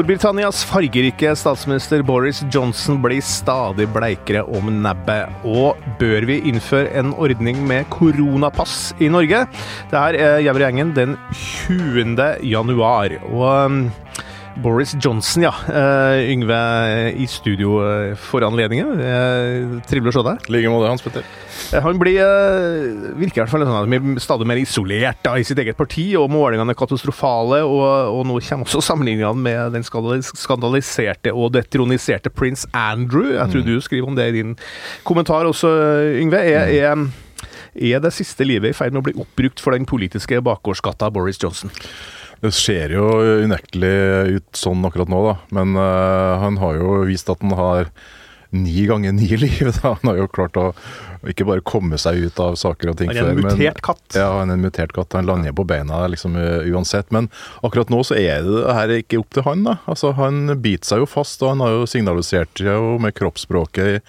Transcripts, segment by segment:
Storbritannias fargerike statsminister Boris Johnson blir stadig bleikere om nebbet. Og bør vi innføre en ordning med koronapass i Norge? Det er Gjever gjengen den 20. januar. Og um, Boris Johnson, ja. Uh, Yngve i studio uh, for anledningen. Uh, trivelig å se deg. I like måte, Hans Petter. Han blir, virker i hvert fall sånn stadig mer isolert da, i sitt eget parti, og målingene er katastrofale. Og, og nå kommer også sammenligningene med den skandaliserte og detroniserte prins Andrew. Jeg tror mm. du skriver om det i din kommentar også, Yngve. Er, mm. er, er det siste livet i ferd med å bli oppbrukt for den politiske bakgårdsgata Boris Johnson? Det ser jo unektelig ut sånn akkurat nå, da. Men uh, han har jo vist at han har ni ganger ni liv. Da. Han har jo klart å ikke bare komme seg ut av saker og ting før. Han er en mutert men, katt. Ja, han er en mutert katt. Han lander på beina liksom uansett. Men akkurat nå så er det her ikke opp til han, da. Altså, han biter seg jo fast, og han har jo signalisert jo med kroppsspråket i,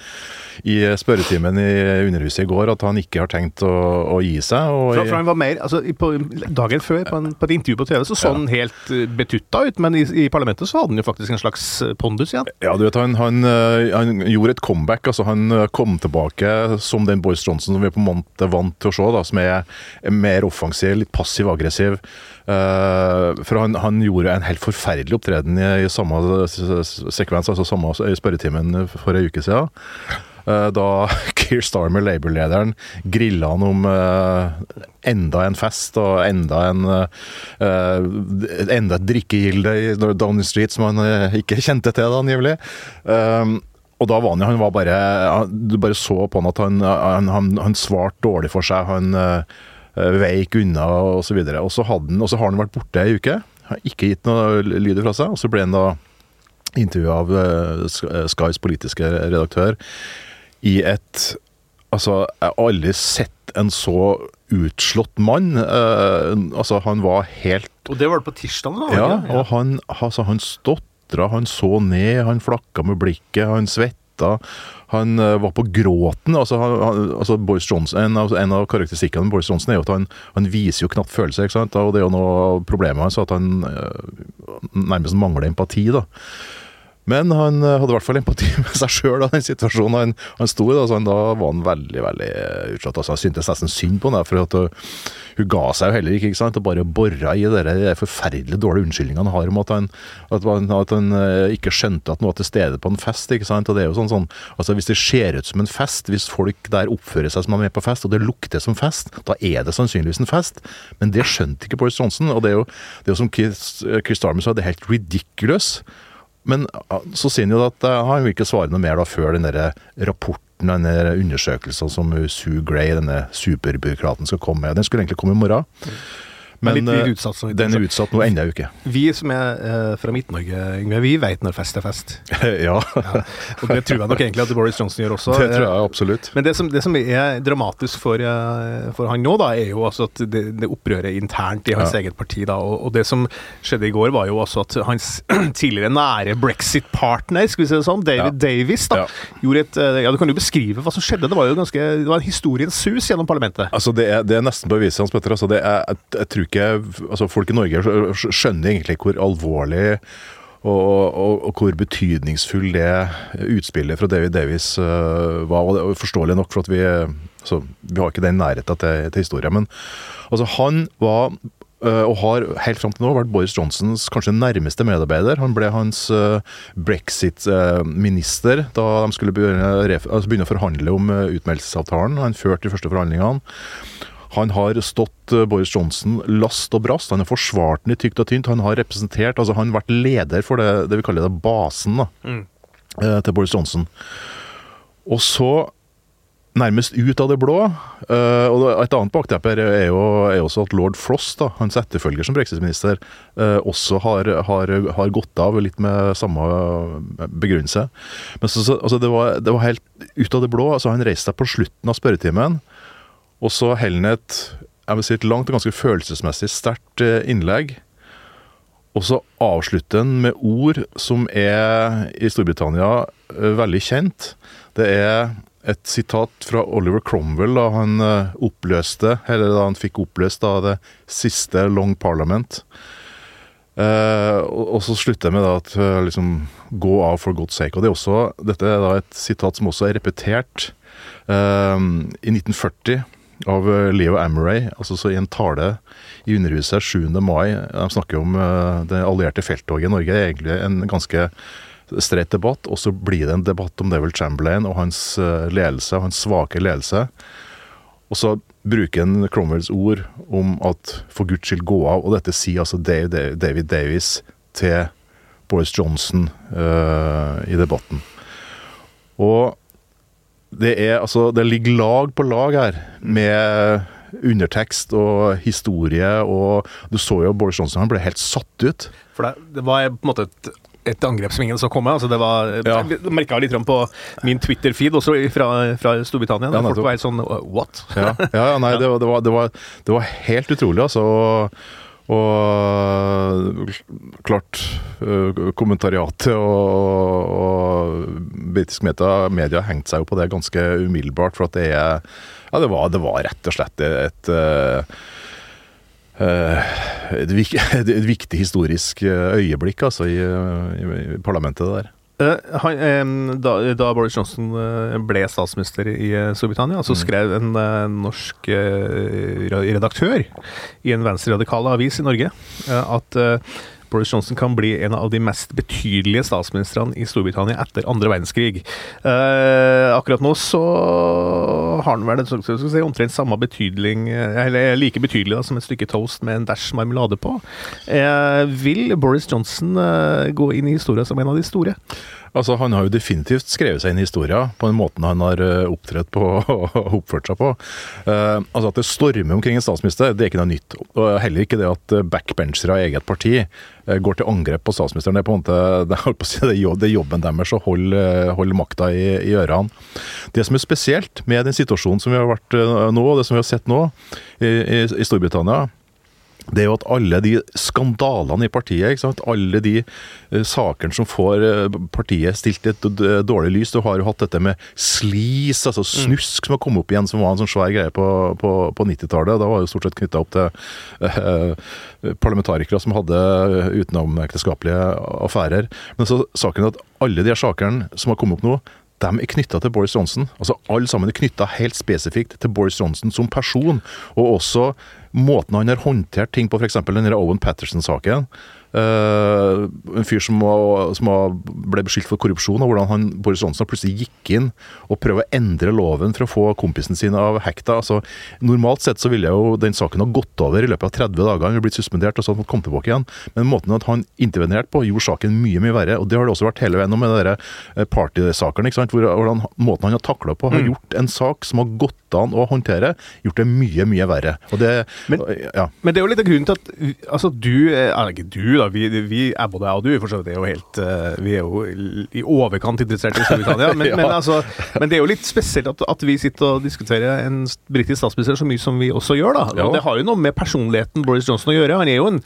i spørretimen i Underhuset i går at han ikke har tenkt å, å gi seg. For, for, han var mer, altså på, Dagen før, på, en, på, et intervju på TV, så så ja. han helt betutta ut, men i, i, parlamentet så hadde han jo faktisk en slags pondus igjen. Ja, du vet, han, han, han gjorde et comeback. altså Han kom tilbake som den Boys Johnson som vi på en måte vant til å se, da, som er mer offensiv, litt passiv-aggressiv. Uh, for han, han, gjorde en helt forferdelig opptreden i, i samme sekvens, altså samme spørretimen for ei uke siden. Uh, da Keir Starmer, Labour-lederen, grilla han om uh, enda en fest og enda en enda et drikkegilde i Downing Street som han ikke kjente til, da, angivelig. Og da var han, han var bare Du bare så på han at han, han, han, han svarte dårlig for seg. Han uh, veik unna osv. Og, så og, så har han vært borte ei uke. Har ikke gitt noe lyd fra seg. Og så ble han da intervjua av uh, Skys politiske redaktør i et Altså, jeg har aldri sett en så utslått mann. Uh, altså, han var helt Og det var det på tirsdag? da? Ja, og han, altså, han stått stotra, han så ned, han flakka med blikket, han svetta. Han uh, var på gråten. altså, han, altså Boris Johnson, En av, en av karakteristikkene med Boris Johnson er jo at han, han viser jo knapt følelser. ikke sant? Og Det er jo noe av problemet hans, at han uh, nærmest mangler empati. da. Men han eh, hadde i hvert fall empati med seg sjøl i den situasjonen han, han sto i. Da, så han, da var han veldig veldig utslått. Altså, han syntes nesten synd på henne, for at uh, hun ga seg jo heller ikke. ikke sant, og Bare bora i de, de forferdelig dårlige unnskyldningene han har om at han, at at han uh, ikke skjønte at han var til stede på en fest. ikke sant, og det er jo sånn, sånn, altså Hvis det ser ut som en fest, hvis folk der oppfører seg som de er på fest, og det lukter som fest, da er det sannsynligvis en fest. Men det skjønte ikke Boris Johnson. og det er jo, det er jo som Chris, Chris Darmer sa, det er helt ridiculous men så sier han jo at uh, han vil ikke svare noe mer da før den der rapporten denne undersøkelsen som Sue Gray, denne superbyråkraten, skal komme med. Den skulle egentlig komme i morgen. Men eh, utsatt, sånn. den er utsatt nå enda en uke. Vi som er uh, fra Midt-Norge, Yngve, vi vet når fest er fest. ja. ja. Og det tror jeg nok egentlig at Boris Johnson gjør også. Det tror jeg absolutt. Men det som, det som er dramatisk for, uh, for, han nå, da, er jo altså at det, det opprøret internt i hans ja. eget parti. da, og, og, det som skjedde i går, var jo også at hans tidligere nære brexit-partner, skal vi si det sånn, David ja. Davis, da, gjorde et uh, Ja, du kan jo beskrive hva som skjedde. Det var jo ganske, det var en historiens sus gjennom parlamentet. Altså, det er, det er nesten beviset hans, Petter. Altså, det er, jeg, jeg tror ikke altså Folk i Norge skjønner egentlig hvor alvorlig og, og, og, hvor betydningsfull det utspillet fra David Davies uh, var. Og forståelig nok, for at vi, altså, vi har ikke den nærheten til, til historien. Men altså, han var uh, og har helt fram til nå vært Boris Johnsons kanskje nærmeste medarbeider. Han ble hans uh, brexit-minister da de skulle begynne, altså begynne, å forhandle om utmeldelsesavtalen. Han førte de første forhandlingene. Han har stått eh, Boris Johnson last og brast. Han har forsvart den i tykt og tynt. Han har representert, altså han har vært leder for det, det vi kaller det basen da, mm. Eh, til Boris Johnson. Og så nærmest ut av det blå. Uh, og Et annet bakteppe er jo, er også at lord Frost, da, hans etterfølger som brexit-minister, uh, også har, har, har, gått av litt med samme begrunnelse. Men så, så, altså det, var, det, var, helt ut av det blå. altså Han reiste seg på slutten av spørretimen. Og så heller han et, jeg vil si et langt og ganske følelsesmessig sterkt eh, innlegg. Og så avslutter han med ord som er i Storbritannia eh, veldig kjent. Det er et sitat fra Oliver Cromwell da han eh, oppløste, eller da han fikk oppløst da det siste Long Parliament. Eh, og, så slutter jeg med da at liksom Go av for God's sake. Og det er også, dette er da et sitat som også er repetert eh, i 1940 av eh, Leo Amoray, altså så i en tale i Underhuset 7. mai. De snakker om eh, det allierte felttoget i Norge. Det er egentlig en ganske streit debatt, og så blir det en debatt om Devil Chamberlain og hans eh, ledelse, hans svake ledelse. Og så bruker han Cromwells ord om at for guds skyld gå av, og dette sier altså David Davies til Boris Johnson uh, i debatten. Og det er altså Det ligger lag på lag her med undertekst og historie, og du så jo Boris Johnson, han ble helt satt ut. For det, det var på en måte et, et angrep som ingen så komme. Altså det var, Ja. Jeg merka litt på min Twitter-feed også fra, fra Storbritannia. Ja, folk var helt sånn What? Ja, ja, ja nei, det, var- det, var, det, var, helt utrolig, altså. Og, og klart Kommentariatet og, og britisk media, media hengte seg jo på det ganske umiddelbart, for at det er Ja, det var, det var rett og slett et øh, øh, et, et viktig historisk øyeblikk altså, i, i, parlamentet der. Eh, han, eh, da, da Boris Johnson eh, ble statsminister i eh, Storbritannia, så skrev en eh, norsk eh, redaktør i en venstreradikal avis i Norge eh, at eh, Boris Johnson kan bli en av de mest betydelige statsministrene i Storbritannia etter andre verdenskrig. Eh, akkurat nå så har han vel si, omtrent samme betydning, eh, eller like betydelig da, som et stykke toast med en dash marmelade på. Eh, vil Boris Johnson eh, gå inn i historien som en av de store? Altså, Han har jo definitivt skrevet seg inn i historien på den måten han har eh, opptrådt på og oppført seg på. Uh, altså At det stormer omkring en statsminister, det er ikke noe nytt. Og heller ikke det at eh, backbenchere av eget parti går til angrep på statsministeren. Det er på en måte det er, jobben deres å holde, holde makta i, i ørene. Det som er spesielt med den situasjonen som vi har vært nå, og det som vi har sett nå i, i, i Storbritannia, det er jo at alle de skandalene i partiet, alle de uh, sakene som får uh, partiet stilt i et dårlig lys Du har jo hatt dette med slis, altså snusk, som har kommet opp igjen, som var en sånn svær greie på, på, på 90-tallet. Da var det jo stort sett knytta opp til uh, parlamentarikere som hadde utenomekteskapelige affærer. Men så saken er at alle de sakene som har kommet opp nå, de er knytta til Boris Johnson. Altså Alle sammen er knytta helt spesifikt til Boris Johnson som person. Og også måten han har håndtert ting på, f.eks. den Owen Patterson-saken. Eh, en fyr som, var- som var- ble beskyldt for korrupsjon, og hvordan han, Boris Johnson plutselig gikk inn og prøvde å endre loven for å få kompisen sin av hekta. Altså, normalt sett så ville jo den saken ha gått over i løpet av 30 dager. Han ville blitt suspendert og så han kommet tilbake igjen. Men måten at han intervenerte på, gjorde saken mye mye verre. Og det har det også vært hele veien med de eh, partysakene. Hvor, hvordan, måten han har takla på, har gjort en sak som har gått an å håndtere, gjort det mye, mye verre. Og det Men- ja. Men det er jo litt av grunnen til at altså du, er eller ikke du da, vi, vi er både jeg og du, for så vidt er jo helt, eh, vi er jo i overkant interessert i Storbritannia, men, Ja. men, altså, men det er jo litt spesielt at, at vi sitter og diskuterer en britisk statsminister så mye som vi også gjør da. Ja. Og det har jo noe med personligheten Boris Johnson å gjøre. Han er jo en,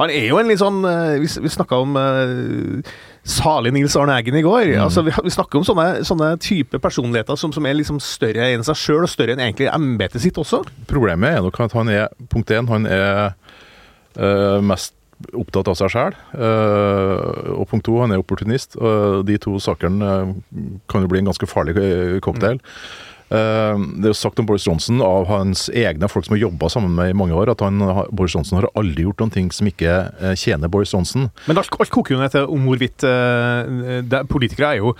han er jo en litt sånn, eh, vi, vi snakket om uh, salig Nils Arne Eggen i går. Mm. Altså, vi, vi snakker om sånne, sånne type personligheter som, som er liksom større enn seg selv, og større enn egentlig embetet sitt også. Problemet er nok at han er punkt én, han er eh, mest opptatt av seg sjæl. og punkt to, han er opportunist. Og de to sakene eh, kan jo bli en ganske farlig eh, cocktail. Eh, det er jo sagt om Boris Johnson av hans egne folk som har jobba sammen med i mange år, at han, Boris Johnson har aldri gjort noen ting som ikke eh, tjener Boris Johnson. Men alt, alt koker jo ned til om hvorvidt eh, det, Politikere er jo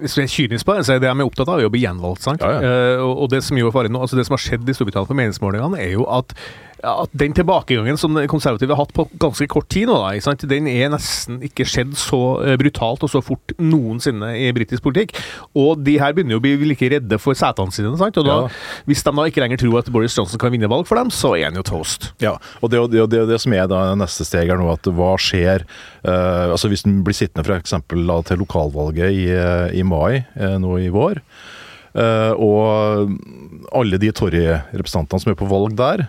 hvis vi er kynisk på det, så er det de er opptatt av, er å bli gjenvalgt. Ja, ja. Eh, og, det som jo altså det som har skjedd i Storbritannia på meningsmålingene, er jo at at den tilbakegangen som de konservative har hatt på ganske kort tid nå, da, ikke sant? den er nesten ikke skjedd så eh, brutalt og så fort noensinne i britisk politikk. Og de her begynner jo å bli like redde for setene sine. sant? Og da, Ja. Hvis de da ikke lenger tror at Boris Johnson kan vinne valg for dem, så er han jo toast. Ja, og det er det, er det, er det som er da neste steg her nå, at hva skjer uh, altså Hvis den blir sittende f.eks. til lokalvalget i, eh, i mai uh, nå i vår, uh, og alle de Tory-representantene som er på valg der,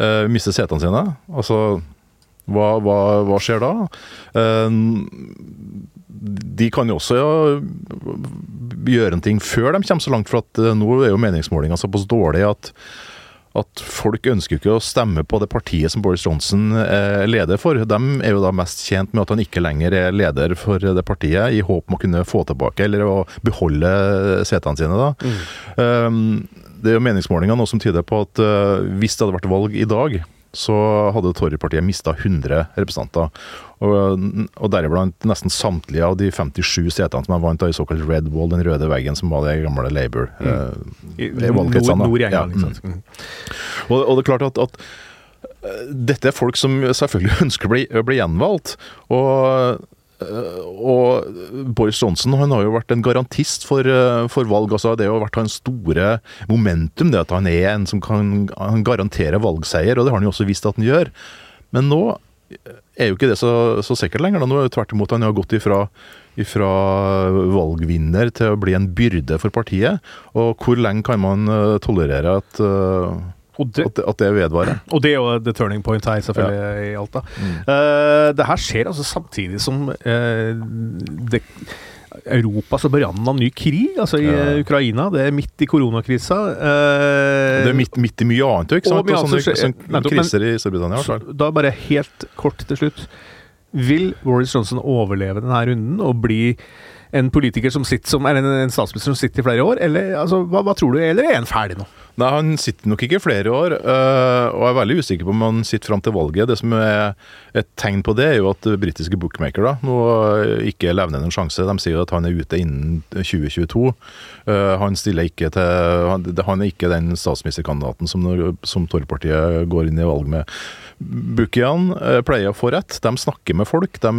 eh, mister setene sine, altså hva, hva, hva skjer da? Uh, de kan jo også ja, gjøre en ting før de kommer så langt, for at eh, nå er jo meningsmålinga såpass dårlig at at folk ønsker ikke å stemme på det partiet som Boris Johnson er leder for. De er jo da mest tjent med at han ikke lenger er leder for det partiet, i håp om å kunne få tilbake eller å beholde setene sine. da. Mm. Um, det er jo meningsmålinger nå som tyder på at uh, hvis det hadde vært valg i dag, så hadde Torypartiet mista 100 representanter. Og, og deriblant nesten samtlige av de 57 setene som han vant av i såkalt Red Wall, den røde veggen som var det gamle Labour. Mm. Eh, nord, nord ja. mm. og, og, det er klart at, at, eh, dette er folk som selvfølgelig ønsker å bli, å bli gjenvalgt. og Eh, og Boris Johnson han har jo vært en garantist for, eh, for valg. altså Det har vært hans store momentum, det at han er en som kan garantere valgseier. Og det har han jo også visst at han gjør. Men nå er jo ikke det så, så sikkert lenger. Da. Nå er jo tvert imot han har gått ifra, ifra valgvinner til å bli en byrde for partiet. Og hvor lenge kan man eh, tolerere at det, at, at, det vedvarer. Og det er jo the turning point her, selvfølgelig, ja. i Alta. Mm. Uh, det her skjer altså samtidig som uh, det Europa så bør av ny krig, altså i ja. Ukraina. Det er midt i koronakrisa. Eh, det er midt, midt, i mye annet? Og, og sånne, sånne kriser i Storbritannia. Så, da bare helt kort til slutt. Vil Boris Johnson overleve denne runden og bli en politiker som sitter som, eller en statsminister som sitter i flere år, eller altså, hva, hva tror du, eller er han ferdig nå? Nei, Han sitter nok ikke flere år, øh, og er veldig usikker på om han sitter fram til valget. Det som er et tegn på det, er jo at britiske bookmakere nå ikke levner noen sjanse. De sier at han er ute innen 2022. Øh, han stiller ikke til Han er ikke den statsministerkandidaten som, som Torpartiet går inn i valg med. Bookiene pleier å få rett. De snakker med folk. De,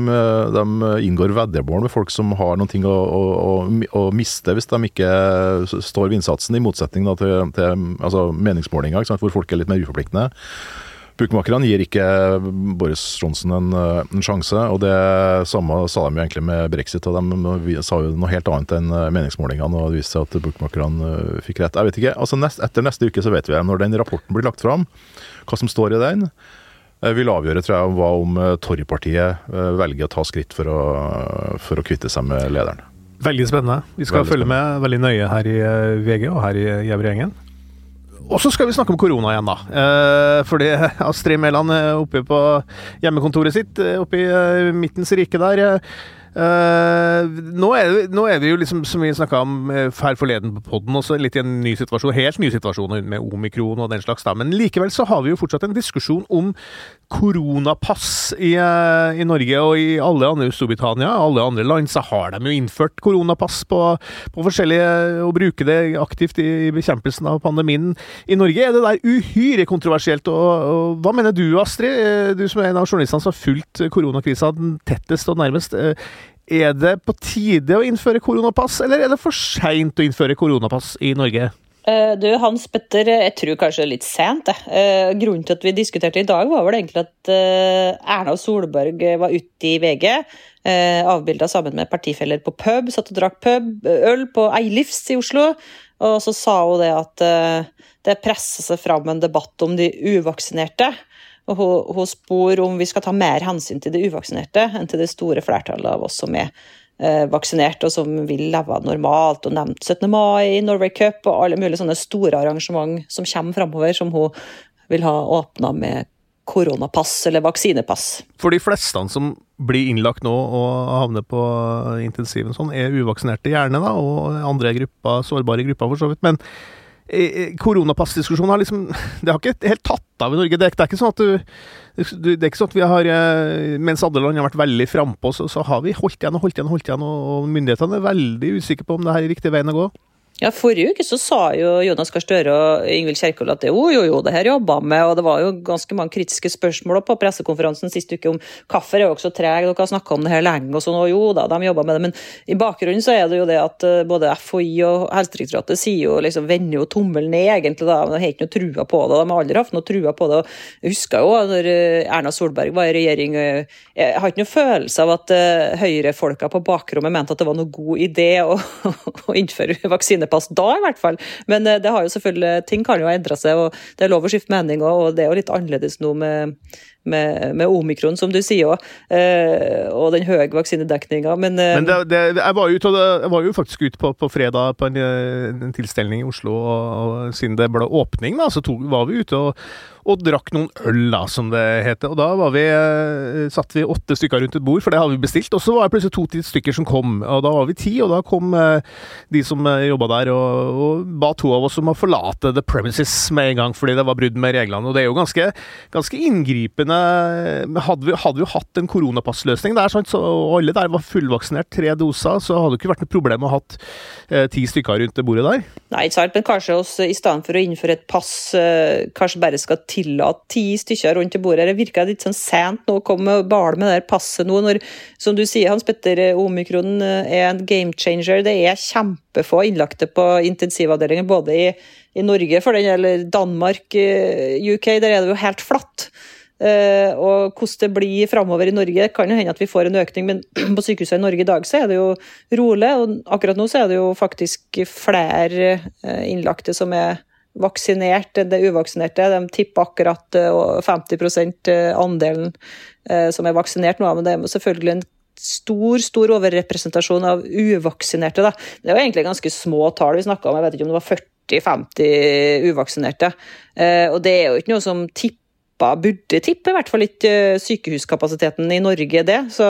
de inngår veddemål med folk som har noe å, å, å, miste hvis de ikke står ved innsatsen, i motsetning til, til altså meningsmålinger, hvor folk er litt mer uforpliktende. Bukmakerne gir ikke Boris Johnson en, eh, en, sjanse, og det samme sa de jo egentlig med brexit. og De sa jo noe helt annet enn eh, meningsmålingene, og det viste seg at bookmakerne eh, fikk rett. Jeg vet ikke, altså nest, Etter neste uke så vet vi når den rapporten blir lagt fram, hva som står i den. Vil avgjøre tror jeg, hva om Torjepartiet velger å ta skritt for å, for å kvitte seg med lederen. Veldig spennende. Vi skal veldig følge spennende. med veldig nøye her i VG og her i Gjever-gjengen. Og så skal vi snakke om korona igjen, da. Eh, fordi Astrid Mæland oppe på hjemmekontoret sitt, eh, oppe i eh, midtens rike der nå, er nå, er vi jo liksom, som vi snakka om her forleden på poden, litt i en ny situasjon, helt ny situasjon med omikron og den slags, da. Men likevel så har vi jo fortsatt en diskusjon om koronapass i, uh, i Norge og i alle andre Storbritannia. Alle andre land så har de jo innført koronapass på, på forskjellige og bruker det aktivt i, i bekjempelsen av pandemien. I Norge er det der uhyre kontroversielt. Og, og hva mener du, Astrid? Du som er en av journalistene som har fulgt koronakrisa tettest og nærmest. Er det på tide å innføre koronapass, eller er det for seint å innføre koronapass i Norge? Uh, du, Hans Petter, jeg tror kanskje det er litt sent. Uh, grunnen til at vi diskuterte i dag, var vel egentlig at Erna Solberg var ute i VG, avbilda sammen med partifeller på pub, satt og drakk pub, øl på Eilifs i Oslo. Og så sa hun det at det presser seg fram en debatt om de uvaksinerte. Og hun, hun spor om vi skal ta mer hensyn til de uvaksinerte enn til det store flertallet av oss som er eh, vaksinert og som vil leve normalt, og nevnt 17. mai, Norway Cup og alle mulige sånne store arrangement som kommer framover, som hun vil ha åpna med koronapass eller vaksinepass. For de fleste som blir innlagt nå og havner på intensiven sånn, er uvaksinerte gjerne, da, og andre grupper, sårbare grupper for så vidt. men koronapassdiskusjonen har liksom Det har ikke helt tatt av i Norge. Det er, det er ikke sånn at du det er ikke sånn at vi har eh, Mens andre land har vært veldig frampå, så, så har vi holdt igjen og holdt igjen og holdt igjen, og myndighetene er veldig usikre på om det her er riktig veien å gå. Ja, Forrige uke så sa jo Jonas Gahr Støre og Ingvild Kjerkol at jo, jo, jo, det her jobba med, og det var jo ganske mange kritiske spørsmål på pressekonferansen sist uke om kaffer er jo også treg, dere har snakka om det her lenge og sånn, og jo da, de jobba med det, men i bakgrunnen så er det jo det at eh, både FHI og Helsedirektoratet sier jo liksom vender jo tommelen ned, egentlig, da, de har ikke noe trua på det, de har aldri hatt noe trua på det. og Jeg husker jo når eh, Erna Solberg var i regjering, eh, jeg har ikke noe følelse av at høyrefolka på bakrommet mente at det var noe god idé å, å innføre vaksine pass da, i hvert fall. Men eh, det har jo selvfølgelig, ting kan jo ha endra seg, og det er lov å skifte mening. Og det er jo litt annerledes nå med, med, med omikron, som du sier òg, eh, og den høye vaksinedekninga. Men, eh, Men det, det, jeg, var jo jeg var jo faktisk ute på, på fredag på en, en tilstelning i Oslo, og, og siden det ble åpning, da, så to, var vi ute og, og drakk noen øl, da, som det heter. Og da var vi, eh, satt vi åtte stykker rundt et bord, for det hadde vi bestilt. Og så var det plutselig to stykker som kom, og da var vi ti. Og da kom eh, de som eh, jobba der og, og, ba to av oss om å forlate the premises med en gang, fordi det var brudd med reglene. Og det er jo ganske, ganske inngripende. Hadde vi, hadde vi jo hatt en koronapassløsning der, sant, så, og alle der var fullvaksinert, tre doser, så hadde det ikke vært noe problem å ha hatt ti stykker rundt det bordet der. Nei, ikke sant, men kanskje oss i stedet for å innføre et pass, kanskje bare skal tillate ti stykker rundt til bordet. Det virker litt sånn sent nå å komme og bale med det passet nå, når, som du sier, Hans Petter, omikron eh, er en game changer. Det er kjempefå innlagte på intensivavdelingen, både i, i Norge for den eller Danmark, eh, UK, der er det jo helt flatt. Uh, og hvordan det blir framover i Norge, kan jo hende at vi får en økning, men på sykehuset i Norge i dag så er det jo rolig. Og akkurat nå så er det jo faktisk flere innlagte som er vaksinert enn det uvaksinerte. De tipper akkurat 50 eh, andelen eh, som er vaksinert nå, men det er selvfølgelig en stor stor overrepresentasjon av uvaksinerte. Da. Det jo egentlig ganske små tall vi snakka om, jeg vet ikke om det var 40-50 uvaksinerte. Eh, og det er jo ikke noe som tipper burde tippe i hvert fall ikke sykehuskapasiteten i Norge, det. Så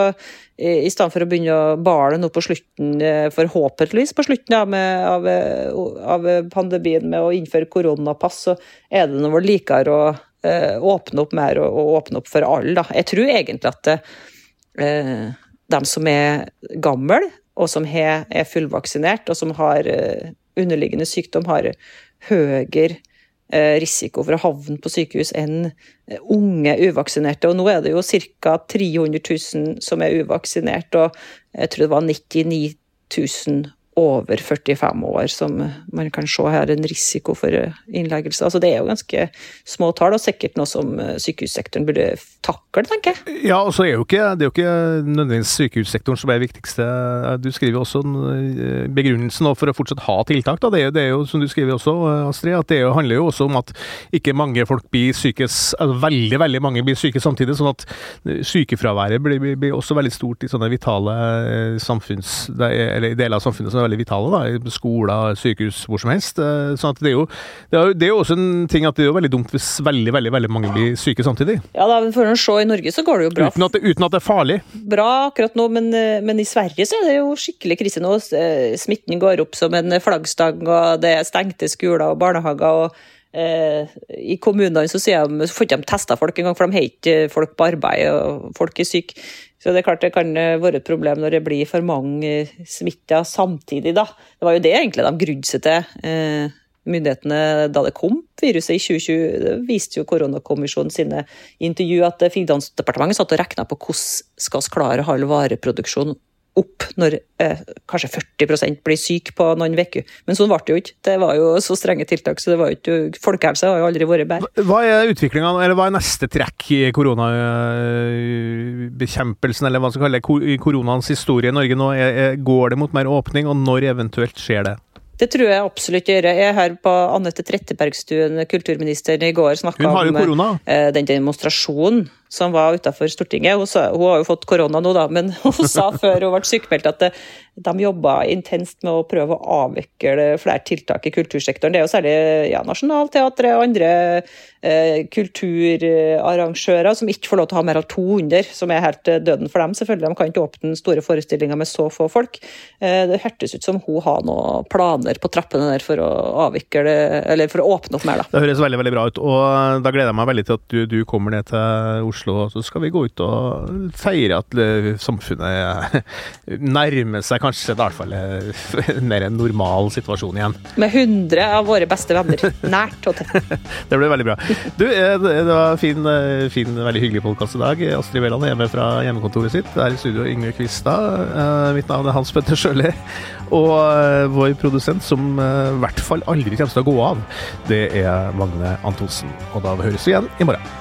i stedet for å begynne å bale nå på slutten, eh, forhåpentligvis på slutten av, eh, av, pandemien med å innføre koronapass, så er det noe likere å åpne opp mer og, og, åpne opp for alle. Jeg tror egentlig at eh, de som er gamle, og som er fullvaksinert, og som har underliggende sykdom, har høyere Eh, risiko for å havne på sykehus enn eh, unge uvaksinerte. Og nå er det jo ca. 300 000 som er uvaksinert, og jeg tror det var 99 000 over 45 år som man kan se her en risiko for innleggelse. Altså det er jo ganske små tall, og sikkert noe som sykehussektoren burde takle, tenker jeg. Ja, og så er jo ikke, det er jo ikke nødvendigvis sykehussektoren som er det viktigste. Du skriver også eh, begrunnelsen for å fortsatt ha tiltak. Det, er jo, det er jo, som du skriver også, Astrid, at det handler jo også om at ikke mange folk blir syke, altså veldig, veldig mange blir syke samtidig. sånn at sykefraværet blir, blir, også veldig stort i sånne vitale eh, samfunns, eller deler av samfunnet som er veldig vitale. da, Skoler, sykehus, hvor som helst. Eh, sånn at det er, jo, det er, det er jo også en ting at det er jo veldig dumt hvis veldig veldig, veldig mange blir syke samtidig. Ja, da, for å se, I Norge så går det jo bra. Uten at det, uten at det er farlig? Bra akkurat nå, men, eh, men, i Sverige så er det jo skikkelig krise nå. Eh, smitten går opp som en flaggstang, og det er stengte skoler og barnehager. og Eh, I kommunene så, de, så får ikke de testa folk engang, for de har ikke folk på arbeid, og folk er syke. Så det er klart det kan eh, være et problem når det blir for mange smitta samtidig, da. Det var jo det egentlig de grudde seg til. Eh, myndighetene da det kom, viruset i 2020. Det viste jo koronakommisjonen sine intervju at Finansdepartementet satt og regna på hvordan skal vi klare holde vareproduksjon opp når eh, kanskje 40% blir syke på noen uker. Men sånn ble det jo ikke. Det var jo så strenge tiltak, så det var jo ikke Folkehelse har jo aldri vært bedre. Hva er utviklinga, eller hva er neste trekk i koronabekjempelsen, eller hva man skal kalle det, koronaens historie i Norge nå? Går det mot mer åpning, og når eventuelt skjer det? Det tror jeg absolutt gjør. Jeg her på Anette Trettebergstuen, kulturministeren, i går snakka om eh, den demonstrasjonen som var utafor Stortinget. Hun, sa, hun, har jo fått korona nå, da, men hun sa før hun ble sykemeldt at det, de jobba intenst med å prøve å avvikle flere tiltak i kultursektoren. Det er jo særlig ja, Nationaltheatret og andre eh, kulturarrangører som ikke får lov til å ha mer av 200, som er helt eh, døden for dem. selvfølgelig. De kan ikke åpne store forestillinger med så få folk. Eh, det hørtes ut som hun har noen planer på trappene der for å avvikle, eller for å åpne opp mer. Da. Det høres veldig veldig bra ut, og da gleder jeg meg veldig til at du, du kommer ned til Oslo Oslo, så skal vi gå ut og feire at eh, samfunnet nærmer seg kanskje i hvert fall eh, mer en normal situasjon igjen. Med 100 av våre beste venner. Nært og tett. det blir veldig bra. Du, eh, det var fin, fin veldig hyggelig podkast i dag. Astrid Veland er hjemme fra hjemmekontoret sitt. Det er i studio Yngve Kvistad. Mitt navn er Hans Petter Sjøli. Og vår produsent, som i hvert fall aldri kommer til å gå av, det er Magne Antonsen. Og da høres vi igjen i morgen.